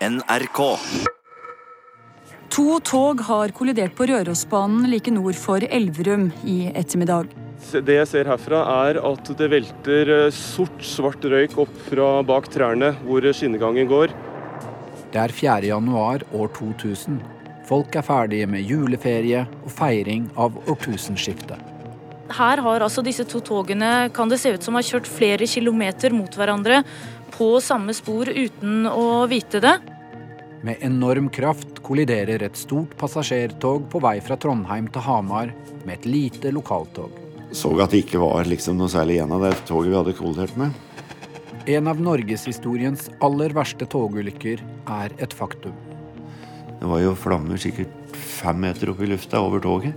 NRK. To tog har kollidert på Rørosbanen like nord for Elverum i ettermiddag. Det jeg ser herfra, er at det velter eh, sort, svart røyk opp fra bak trærne hvor skinnegangen går. Det er 4. januar år 2000. Folk er ferdige med juleferie og feiring av årtusenskiftet. Her har altså disse to togene kan det se ut som har kjørt flere kilometer mot hverandre på samme spor uten å vite det. Med enorm kraft kolliderer et stort passasjertog på vei fra Trondheim til Hamar med et lite lokaltog. Så at det ikke var liksom noe særlig igjen av det toget vi hadde kollidert med. En av norgeshistoriens aller verste togulykker er et faktum. Det var jo flammer sikkert fem meter opp i lufta over toget.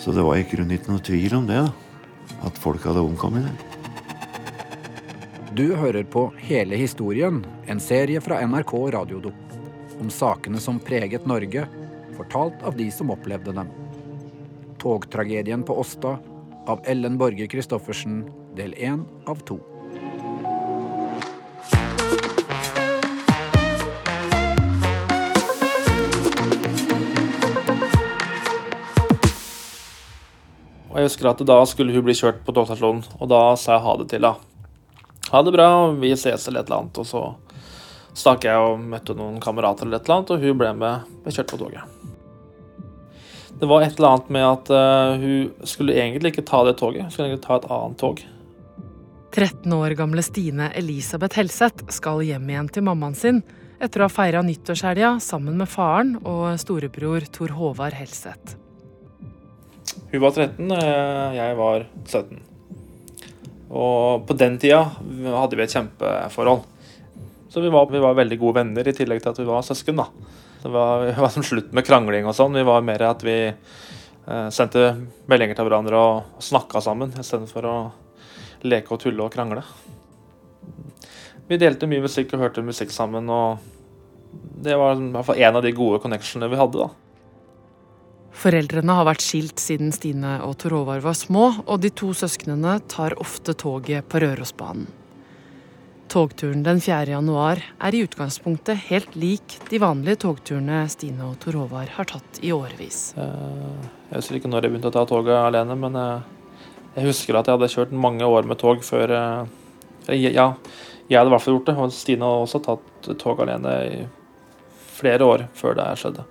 Så det var i grunnen ikke noe tvil om det, da. At folk hadde omkommet der. Du hører på Hele historien, en serie fra NRK Radiodo. Om sakene som preget Norge, fortalt av de som opplevde dem. Togtragedien på Åsta av Ellen Borge Christoffersen, del én av to. Jeg husker at da skulle hun bli kjørt på togstasjonen, og da sa jeg ha det til henne. Ha det bra, vi ses eller et eller annet. Og så stakk jeg og møtte noen kamerater eller et eller annet, og hun ble med, ble kjørt på toget. Det var et eller annet med at uh, hun skulle egentlig ikke ta det toget, hun skulle egentlig ta et annet tog. 13 år gamle Stine Elisabeth Helseth skal hjem igjen til mammaen sin etter å ha feira nyttårshelga sammen med faren og storebror Tor Håvard Helseth. Hun var 13, eh, jeg var 17. Og på den tida hadde vi et kjempeforhold. Så vi var, vi var veldig gode venner, i tillegg til at vi var søsken. da. Det var, det var som slutt med krangling og sånn. Vi var mer at vi eh, sendte meldinger til hverandre og snakka sammen, istedenfor å leke og tulle og krangle. Vi delte mye musikk og hørte musikk sammen, og det var i hvert fall en av de gode connectionene vi hadde. da. Foreldrene har vært skilt siden Stine og Tor Håvard var små, og de to søsknene tar ofte toget på Rørosbanen. Togturen den 4. januar er i utgangspunktet helt lik de vanlige togturene Stine og Tor Håvard har tatt i årevis. Eh, jeg husker ikke når jeg begynte å ta toget alene, men eh, jeg husker at jeg hadde kjørt mange år med tog før eh, Ja, jeg hadde i hvert fall gjort det, og Stine har også tatt tog alene i flere år før det skjedde.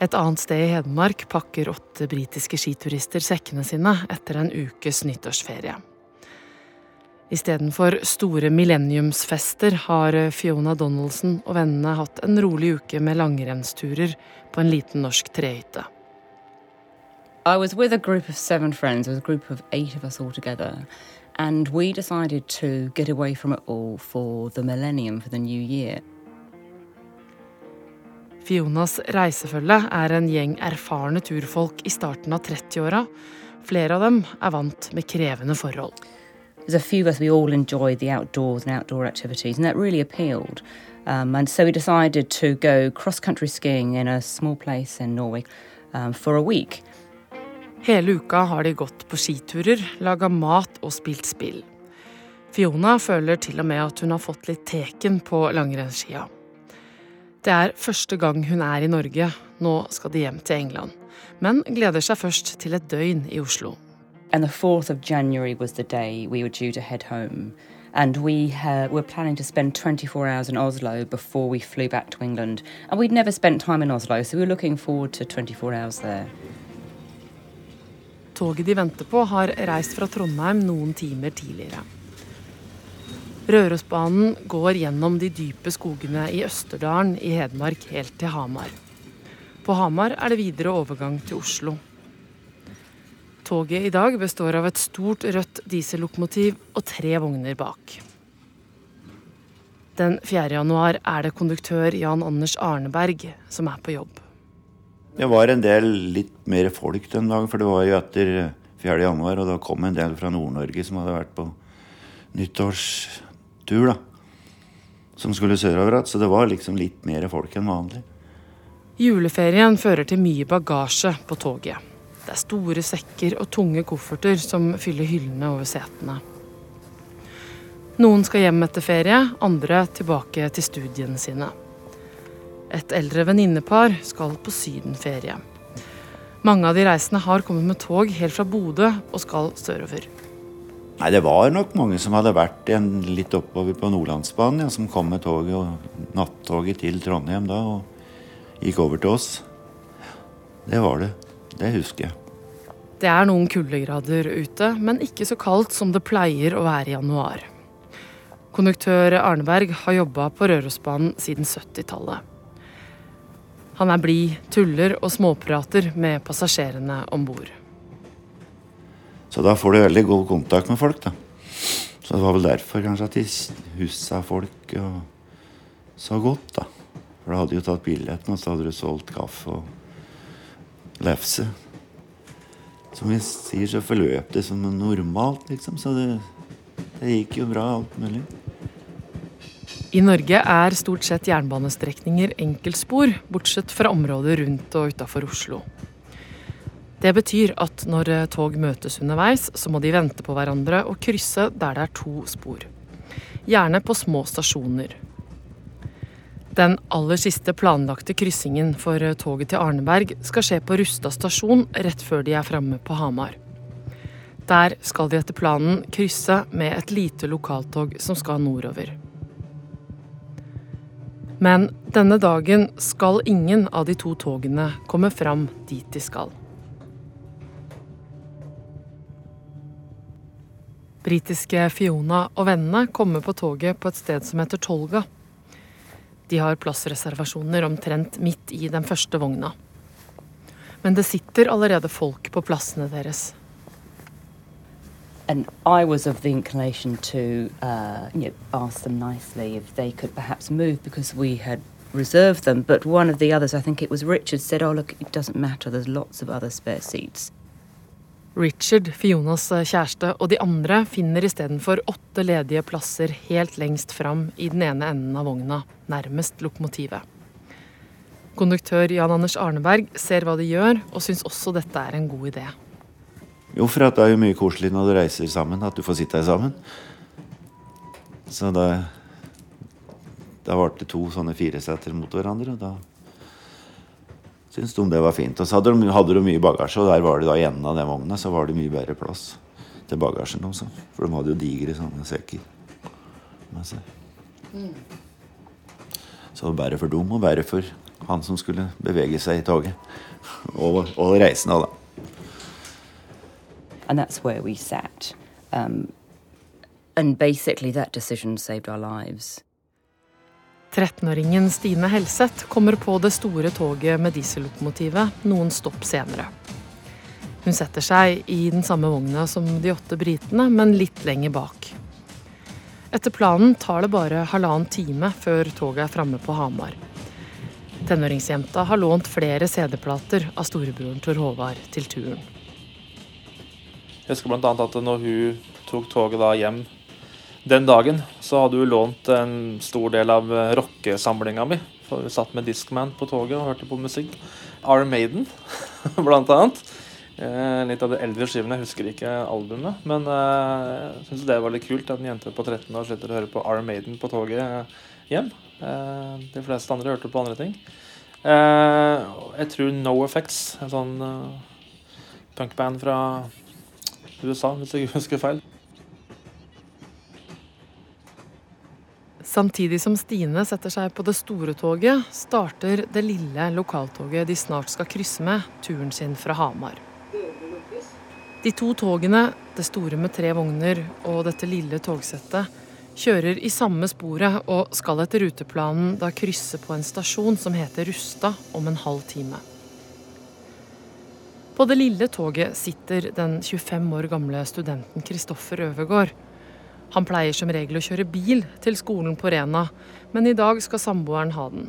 Et annet sted i Hedmark pakker åtte britiske skiturister sekkene sine etter en ukes nyttårsferie. Istedenfor store millenniumsfester har Fiona Donaldson og vennene hatt en rolig uke med langrennsturer på en liten norsk trehytte. I was with a group of seven friends. A group of eight of us all together. And we decided to get away from it all for the millennium, for the new year. Fionas reisefølge er en gjeng erfarne turfolk i starten av 30-åra. Flere av dem er vant med krevende forhold. There's a few of us we all enjoyed the outdoors and outdoor activities, and that really appealed. Um, and so we decided to go cross country skiing in a small place in Norway um, for a week. Hele uka har de gått på skiturer, laga mat og spilt spill. Fiona føler til og med at hun har fått litt teken på langrennsskia. Det er første gang hun er i Norge. Nå skal de hjem til England. Men gleder seg først til et døgn i Oslo. And the 4th of January was the day we were due to head home. And we were planning to spend 24 hours in Oslo before we flew back to England. And we'd never spent time in Oslo, so we were looking forward to 24 hours there. Toget de venter på, har reist fra Trondheim noen timer tidligere. Rørosbanen går gjennom de dype skogene i Østerdalen i Hedmark helt til Hamar. På Hamar er det videre overgang til Oslo. Toget i dag består av et stort rødt diesellokomotiv og tre vogner bak. Den 4. januar er det konduktør Jan Anders Arneberg som er på jobb. Det var en del litt mer folk den dagen, for det var jo etter 4. januar, og da kom en del fra Nord-Norge som hadde vært på nyttårstur, da. Som skulle sørover igjen. Så det var liksom litt mer folk enn vanlig. Juleferien fører til mye bagasje på toget. Det er store sekker og tunge kofferter som fyller hyllene over setene. Noen skal hjem etter ferie, andre tilbake til studiene sine. Et eldre venninnepar skal på sydenferie. Mange av de reisende har kommet med tog helt fra Bodø og skal sørover. Nei, Det var nok mange som hadde vært igjen litt oppover på Nordlandsbanen, ja, som kom med toget og nattoget til Trondheim da og gikk over til oss. Det var det. Det husker jeg. Det er noen kuldegrader ute, men ikke så kaldt som det pleier å være i januar. Konduktør Arneberg har jobba på Rørosbanen siden 70-tallet. Han er blid, tuller og småprater med passasjerene om bord. Så da får du veldig god kontakt med folk, da. Så det var vel derfor kanskje at de husa folk så godt, da. For da hadde jo tatt billetten, og så hadde du solgt kaffe og lefse. Som vi sier, så forløp det som normalt, liksom. Så det, det gikk jo bra, alt mulig. I Norge er stort sett jernbanestrekninger enkeltspor, bortsett fra områder rundt og utafor Oslo. Det betyr at når tog møtes underveis, så må de vente på hverandre og krysse der det er to spor. Gjerne på små stasjoner. Den aller siste planlagte kryssingen for toget til Arneberg skal skje på Rustad stasjon rett før de er framme på Hamar. Der skal de etter planen krysse med et lite lokaltog som skal nordover. Men denne dagen skal ingen av de to togene komme fram dit de skal. Britiske Fiona og vennene kommer på toget på et sted som heter Tolga. De har plassreservasjoner omtrent midt i den første vogna. Men det sitter allerede folk på plassene deres. And I was of the inclination to uh, you know, ask them nicely if they could perhaps move because we had reserved them. But one of the others, I think it was Richard, said, Oh, look, it doesn't matter, there's lots of other spare seats. Richard, Fionas kjæreste, og de andre finner istedenfor åtte ledige plasser helt lengst fram i den ene enden av vogna, nærmest lokomotivet. Konduktør Jan Anders Arneberg ser hva de gjør, og syns også dette er en god idé. Jo, for det er jo mye koselig når du reiser sammen, at du får sitte her sammen. Så da Da ble det to sånne fireseter mot hverandre, og da syntes de det var fint. Og så hadde de, hadde de mye bagasje, og der var det da i enden av den vogna så var det mye bedre plass til bagasjen også. For de hadde jo digre sånne sekker med seg. Så det var bedre for dem og bedre for han som skulle bevege seg i toget. Og, og reisende, da. And that's where we sat. Um, and basically, that decision saved our lives. 13-åringen Stine Helseth kommer på det store toget med diesellokomotivet noen stopp senere. Hun setter seg i den samme vogna som de åtte britene, men litt lenger bak. Etter planen tar det bare halvannen time før toget er framme på Hamar. Tenåringsjenta har lånt flere CD-plater av storebroren Tor Håvard til turen. Jeg husker bl.a. at når hun tok toget hjem den dagen, så hadde hun lånt en stor del av rockesamlinga mi. For hun satt med Discman på toget og hørte på musikk. Iron Maiden, blant annet. Eh, litt av de eldre skivene, jeg husker ikke albumet. Men eh, jeg syns det var litt kult at en jente på 13 år slutter å høre på Iron Maiden på toget hjem. Eh, de fleste andre hørte på andre ting. Eh, jeg tror No Effects, en sånn eh, punkband fra USA, hvis jeg husker feil. Samtidig som Stine setter seg på det store toget, starter det lille lokaltoget de snart skal krysse med, turen sin fra Hamar. De to togene, det store med tre vogner og dette lille togsettet, kjører i samme sporet og skal etter ruteplanen da krysse på en stasjon som heter Rustad om en halv time. På det lille toget sitter den 25 år gamle studenten Kristoffer Øvergård. Han pleier som regel å kjøre bil til skolen på Rena, men i dag skal samboeren ha den.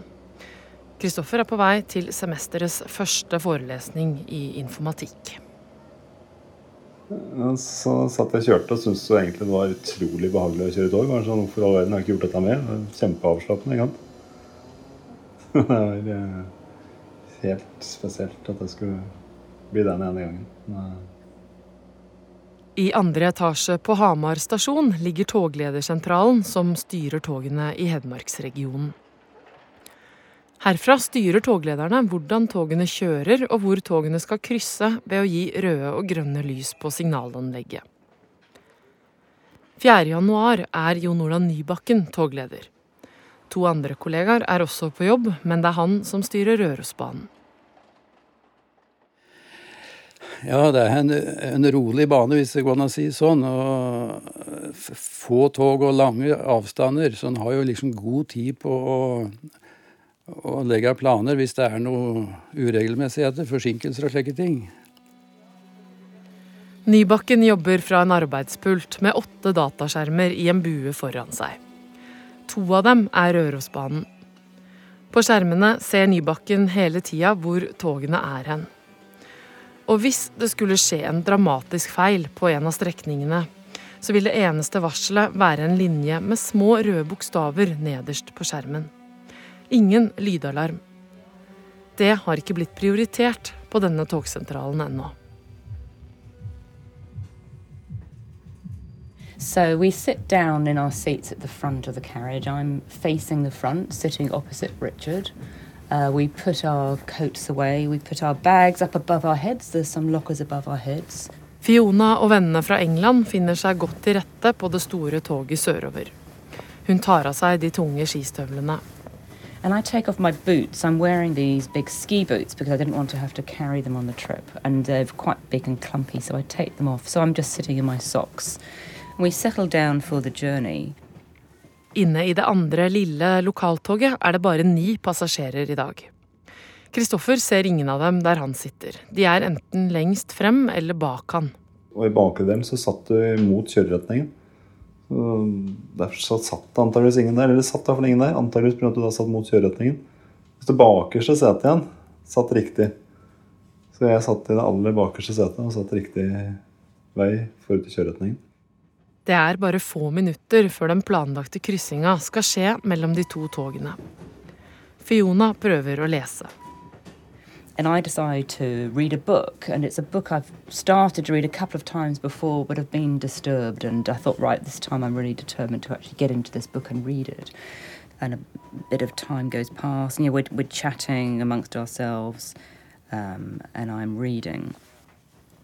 Kristoffer er på vei til semesterets første forelesning i informatikk. Så satt jeg og kjørte og syntes egentlig det var utrolig behagelig å kjøre tog. Sånn, Hvorfor all verden har jeg ikke gjort dette mer? Kjempeavslappende. ikke sant? Det var eh, helt spesielt at jeg skulle bli der den ene gangen. I andre etasje på Hamar stasjon ligger togledersentralen som styrer togene i Hedmarksregionen. Herfra styrer toglederne hvordan togene kjører og hvor togene skal krysse ved å gi røde og grønne lys på signalanlegget. 4.1 er Jon Olav Nybakken togleder. To andre kollegaer er også på jobb, men det er han som styrer Rørosbanen. Ja, det er en, en, rolig bane, hvis det går an å si sånn. Og få tog og lange avstander. Så en har jo liksom god tid på å å legge planer hvis det er noe uregelmessigheter, forsinkelser og slike ting. Nybakken jobber fra en arbeidspult med åtte dataskjermer i en bue foran seg. To av dem er Rørosbanen. På skjermene ser Nybakken hele tida hvor togene er hen. Og hvis det skulle skje en dramatisk feil på en av strekningene, så vil det eneste varselet være en linje med små røde bokstaver nederst på skjermen. Ingen lydalarm. Det har ikke blitt prioritert på denne togsentralen ennå. So we sit down in our seats at the front of the carriage. I'm facing the front, sitting opposite Richard. Uh, we put our coats away, we put our bags up above our heads. There's some lockers above our heads. Fiona og vennene fra England finner seg godt til rette på det store toget sørover. Hun tar av seg de tunge skistøvlene. And I take off my boots. I'm wearing these big ski boots because I didn't want to have to carry them on the trip. And they're quite big and clumpy, so I take them off. So I'm just sitting in my socks. And we settle down for the journey. Inne i det andre lille lokaltoget er det bare ni passasjerer i dag. Kristoffer ser ingen av dem der han sitter. De er enten lengst frem eller bak han. Og I bakre delen så satt du mot kjøreretningen. Derfor satt det antakeligvis ingen der. Eller satt iallfall ingen der. Antakeligvis pga. at du da satt mot kjøreretningen. Hvis det bakerste setet igjen satt riktig. Så jeg satt i det aller bakerste setet og satt riktig vei forut til kjøreretningen. Det er bare få minutter før den planlagte kryssinga skal skje mellom de to togene. Fiona prøver å lese. and I decide to read a book. And it's a book I've started to read a couple of times before, but have been disturbed. And I thought, right, this time I'm really determined to actually get into this book and read it. And a bit of time goes past, and you know, we're, we're chatting amongst ourselves, um, and I'm reading.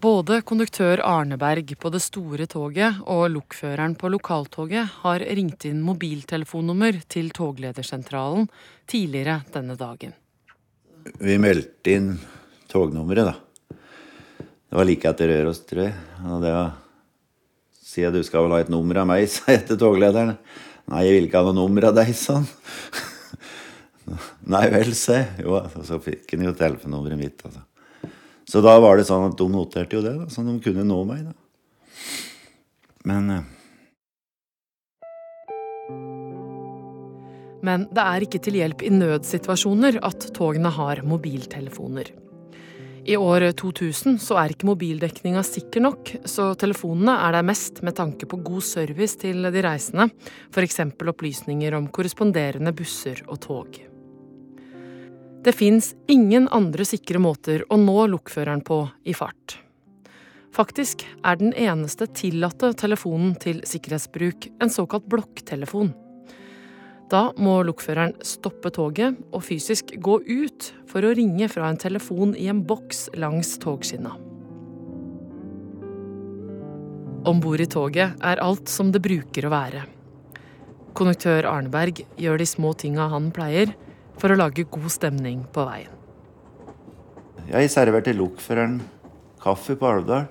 Både konduktør Arneberg på det store toget og lokføreren på lokaltoget har ringt inn mobiltelefonnummer til togledersentralen tidligere denne dagen vi meldte inn tognummeret, da. Det var like etter Røros, tror jeg. Og det var at du skal vel ha et nummer av meg, sa jeg til toglederen. Nei, jeg vil ikke ha noe nummer av deg, sa han. Nei vel, se. Jo, så fikk han jo telefonnummeret mitt. Altså. Så da var det sånn at de noterte jo det, da, så de kunne nå meg. da. Men eh, Men det er ikke til hjelp i nødsituasjoner at togene har mobiltelefoner. I år 2000 så er ikke mobildekninga sikker nok, så telefonene er der mest med tanke på god service til de reisende, f.eks. opplysninger om korresponderende busser og tog. Det fins ingen andre sikre måter å nå lokføreren på i fart. Faktisk er den eneste tillatte telefonen til sikkerhetsbruk en såkalt blokktelefon. Da må lokføreren stoppe toget og fysisk gå ut for å ringe fra en telefon i en boks langs togskinna. Om bord i toget er alt som det bruker å være. Konduktør Arneberg gjør de små tinga han pleier, for å lage god stemning på veien. Jeg serverte lokføreren kaffe på Alvdal,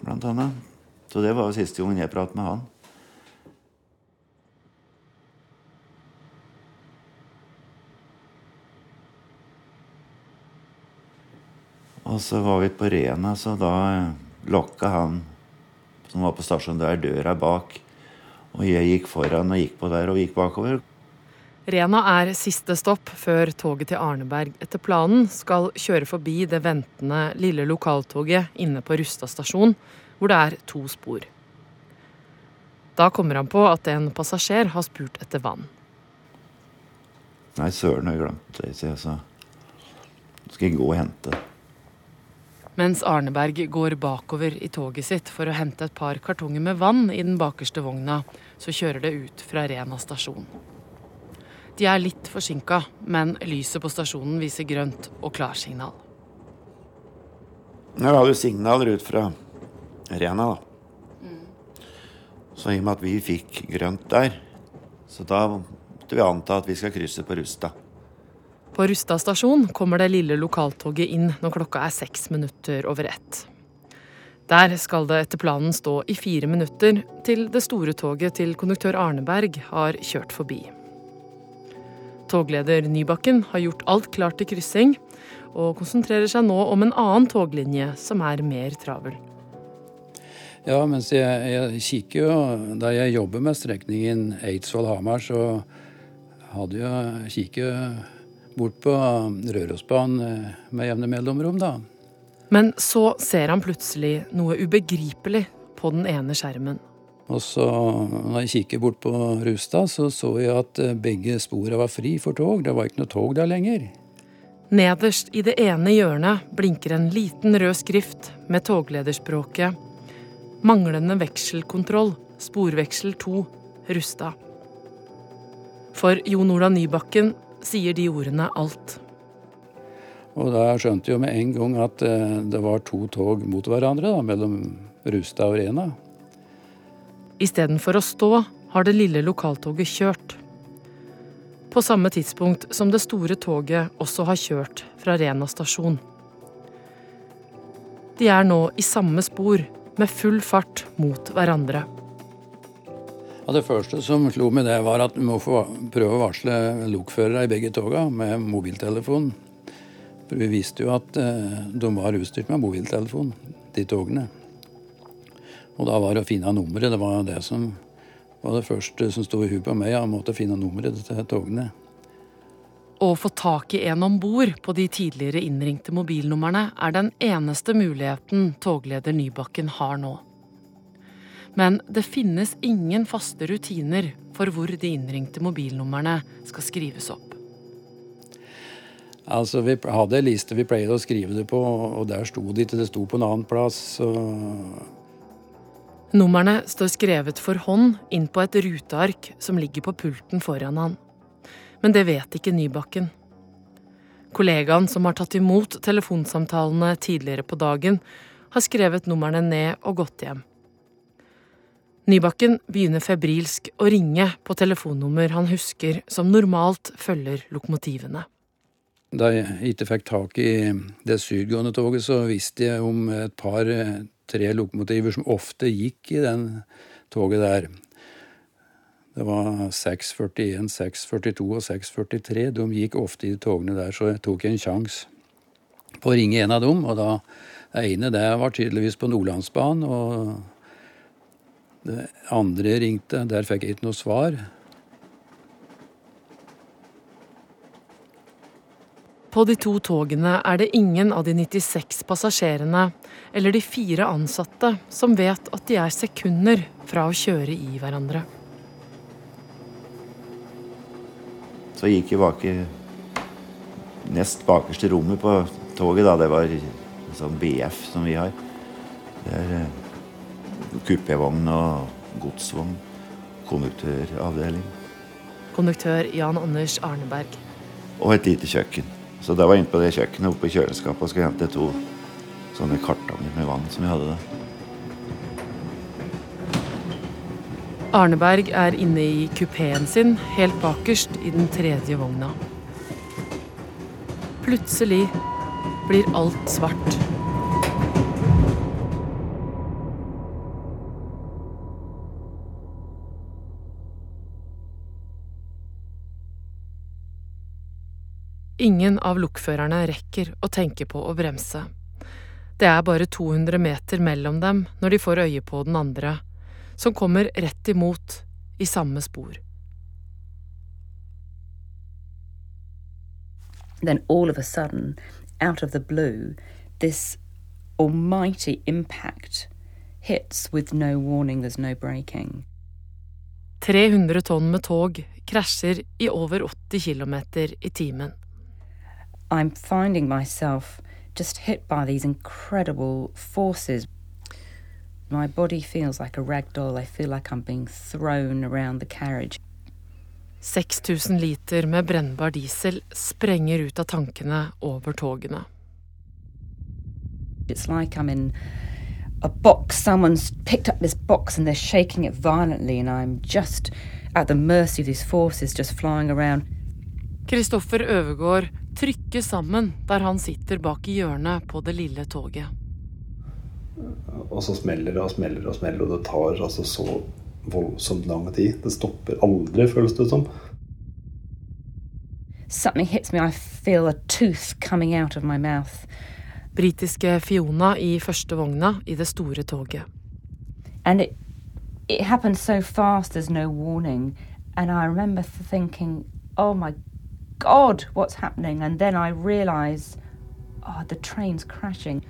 blant annet. Så det var jo siste gangen jeg pratet med han. Og så var vi på Rena, så da lokka han som var på stasjonen der, døra bak. Og jeg gikk foran og gikk på der og gikk bakover. Rena er siste stopp før toget til Arneberg etter planen skal kjøre forbi det ventende lille lokaltoget inne på Rustad stasjon, hvor det er to spor. Da kommer han på at en passasjer har spurt etter vann. Nei, søren, jeg glemt det, sier jeg, så skal jeg gå og hente. Mens Arneberg går bakover i toget sitt for å hente et par kartonger med vann i den bakerste vogna, så kjører det ut fra Rena stasjon. De er litt forsinka, men lyset på stasjonen viser grønt og klarsignal. Nå har du signaler ut fra Rena, da. Så i og med at vi fikk grønt der, så da måtte vi anta at vi skal krysse på Rusta. På Rustad stasjon kommer det lille lokaltoget inn når klokka er seks minutter over ett. Der skal det etter planen stå i fire minutter til det store toget til konduktør Arneberg har kjørt forbi. Togleder Nybakken har gjort alt klart til kryssing, og konsentrerer seg nå om en annen toglinje som er mer travel. Ja, mens jeg, jeg kikker jo Da jeg jobber med strekningen Eidsvoll-Hamar, så hadde jeg kikket bort på Rørosbanen eh, med jevne mellomrom, da. Men så ser han plutselig noe ubegripelig på den ene skjermen. Og så, når jeg kikker bort på Rustad, så så jeg at eh, begge sporene var fri for tog. Det var ikke noe tog der lenger. Nederst i det ene hjørnet blinker en liten rød skrift med toglederspråket Manglende vekselkontroll, sporveksel 2, Rustad. For Jon Ola Nybakken sier de ordene alt. Og da skjønte jeg jo med en gang at eh, det var to tog mot hverandre da, mellom Rustad og Rena. Istedenfor å stå har det lille lokaltoget kjørt. På samme tidspunkt som det store toget også har kjørt fra Rena stasjon. De er nå i samme spor, med full fart mot hverandre. Ja, det første som slo meg, det var at vi må prøve å varsle lokførere i begge toga med mobiltelefon. For vi visste jo at eh, de var utstyrt med mobiltelefon, de togene. Og da var det å finne nummeret. Det var det som var det første som sto i huet på meg. Jeg måtte finne nummeret til togene. Å få tak i en om bord på de tidligere innringte mobilnumrene er den eneste muligheten togleder Nybakken har nå. Men det finnes ingen faste rutiner for hvor de innringte mobilnumrene skal skrives opp. Altså, Vi hadde en liste vi pleide å skrive det på, og der sto det ikke. Det sto på en annen plass. Så... Numrene står skrevet for hånd inn på et ruteark som ligger på pulten foran han men det vet ikke Nybakken. Kollegaen som har tatt imot telefonsamtalene tidligere på dagen, har skrevet numrene ned og gått hjem. Nybakken begynner febrilsk å ringe på telefonnummer han husker som normalt følger lokomotivene. Da jeg ikke fikk tak i det sydgående toget, så visste jeg om et par-tre lokomotiver som ofte gikk i den toget der. Det var 641, 642 og 643. De gikk ofte i togene der, så jeg tok en sjanse på å ringe en av dem. Og da det ene det var tydeligvis på Nordlandsbanen, og det andre ringte. Der fikk jeg ikke noe svar. På de to togene er det ingen av de 96 passasjerene eller de fire ansatte som vet at de er sekunder fra å kjøre i hverandre. Så gikk jeg bak i nest bakerste rommet på toget. da, Det var sånn BF som vi har. Det er kuppevogn kupévogn og godsvogn. Konduktøravdeling. Konduktør Jan Anders Arneberg. Og et lite kjøkken. Så da var jeg inne på det kjøkkenet oppe i kjøleskapet og skulle hente to sånne kartonger med vann som vi hadde der. Arneberg er inne i kupeen sin, helt bakerst i den tredje vogna. Plutselig blir alt svart. Ingen av lokførerne rekker å tenke på å bremse. Det er bare 200 meter mellom dem når de får øye på den andre som kommer rett imot i samme spor. Then all of a sudden, out of the blue, this almighty impact hits with no warning, there's no braking. 300 tonn med tog krasjer i over 80 km i timen. I'm finding myself just hit by these incredible forces. My body feels like a rag doll. I feel like I'm being thrown around the carriage. 6000 liter med brennbar diesel sprenger ut av tankene over togene. It's like I'm in a box. Someone's picked up this box and they're shaking it violently, and I'm just at the mercy of these forces just flying around. Kristoffer Øvergård trykker sammen der han sitter bak i hjørnet på det lille toget. Og så smeller det og smeller og smeller, og det tar altså så voldsomt lang tid. Det stopper aldri, føles det som. Something hits me. I feel a tooth coming out of my mouth. Britiske Fiona i første vogna i det store toget. And it, it happened so fast, there's no warning. And I remember thinking, oh my God, what's happening? And then I realize, oh, the train's crashing.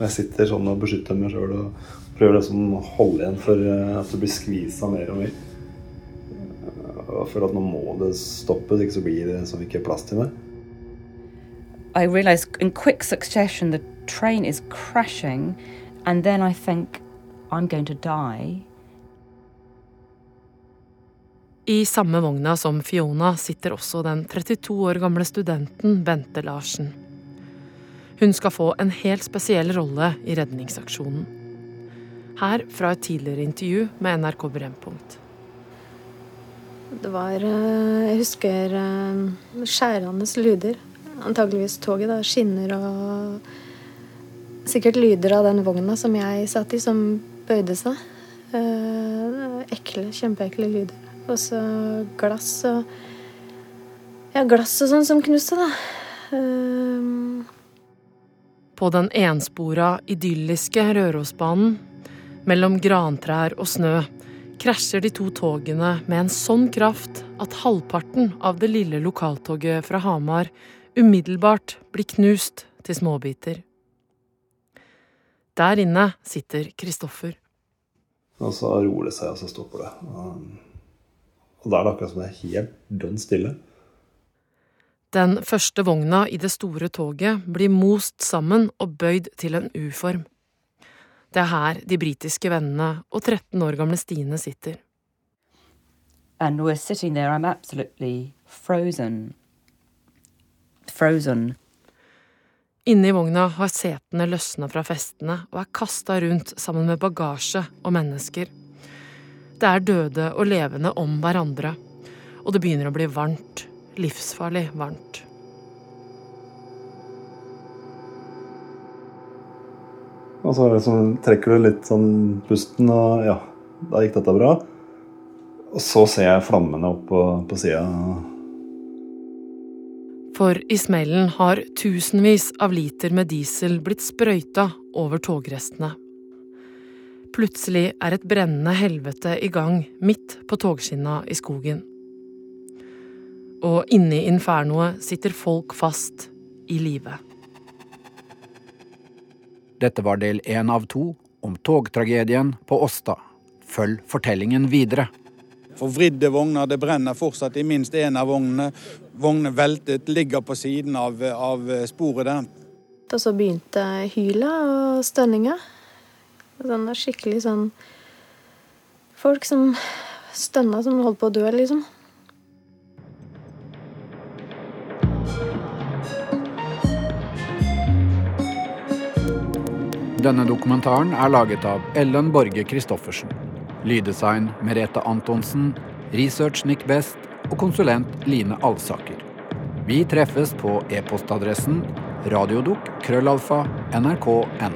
Jeg sitter sånn og beskytter meg sjøl og prøver liksom å holde igjen for eh, at det blir skvisa mer og mer. Eh, For at nå må det stoppes, ikke så blir det så ikke plass til meg. I realize in quick succession the train is crashing, and then I think, I'm going to die. I samme vogna som Fiona sitter også den 32 år gamle studenten Bente Larsen. Hun skal få en helt spesiell rolle i redningsaksjonen. Her fra et tidligere intervju med NRK Brennpunkt. Det var eh, Jeg husker eh, skjærende lyder. Antageligvis toget. da, Skinner og sikkert lyder av den vogna som jeg satt i, som bøyde seg. Eh, ekle, kjempeekle lyder. Og så glass og Ja, glass og sånn som knuste, da. Um... På den enspora, idylliske Rørosbanen, mellom grantrær og snø, krasjer de to togene med en sånn kraft at halvparten av det lille lokaltoget fra Hamar umiddelbart blir knust til småbiter. Der inne sitter Kristoffer. Og så roer det seg, og så stopper det. Og da er det akkurat som det er helt dønn stille. Den første vogna i det store toget blir most sammen og bøyd til en U-form. Det er her de britiske vennene og 13 år gamle Stine sitter. And we're sitting there, I'm absolutely frozen. Frozen. Inne i vogna har setene løsna fra festene og er kasta rundt sammen med bagasje og mennesker. Det er døde og levende om hverandre, og det begynner å bli varmt. Livsfarlig varmt. Og så liksom trekker du litt sånn pusten, og ja, da gikk dette bra. Og så ser jeg flammene opp på, på sida. For i smellen har tusenvis av liter med diesel blitt sprøyta over togrestene. Plutselig er et brennende helvete i gang midt på togskinna i skogen. Og inni infernoet sitter folk fast i live. Dette var del én av to om togtragedien på Åsta. Følg fortellingen videre. Forvridde vogner, det brenner fortsatt i minst én av vognene. Vognene veltet, ligger på siden av, av sporet der. og så begynte hylet og stønninga. Sånn skikkelig sånn Folk som stønna som holdt på å dø, liksom. Denne dokumentaren er laget av Ellen Borge Christoffersen. Lyddesign Merete Antonsen. Research Nick Best og konsulent Line Alsaker. Vi treffes på e-postadressen radiodok krøllalfa nrk.no.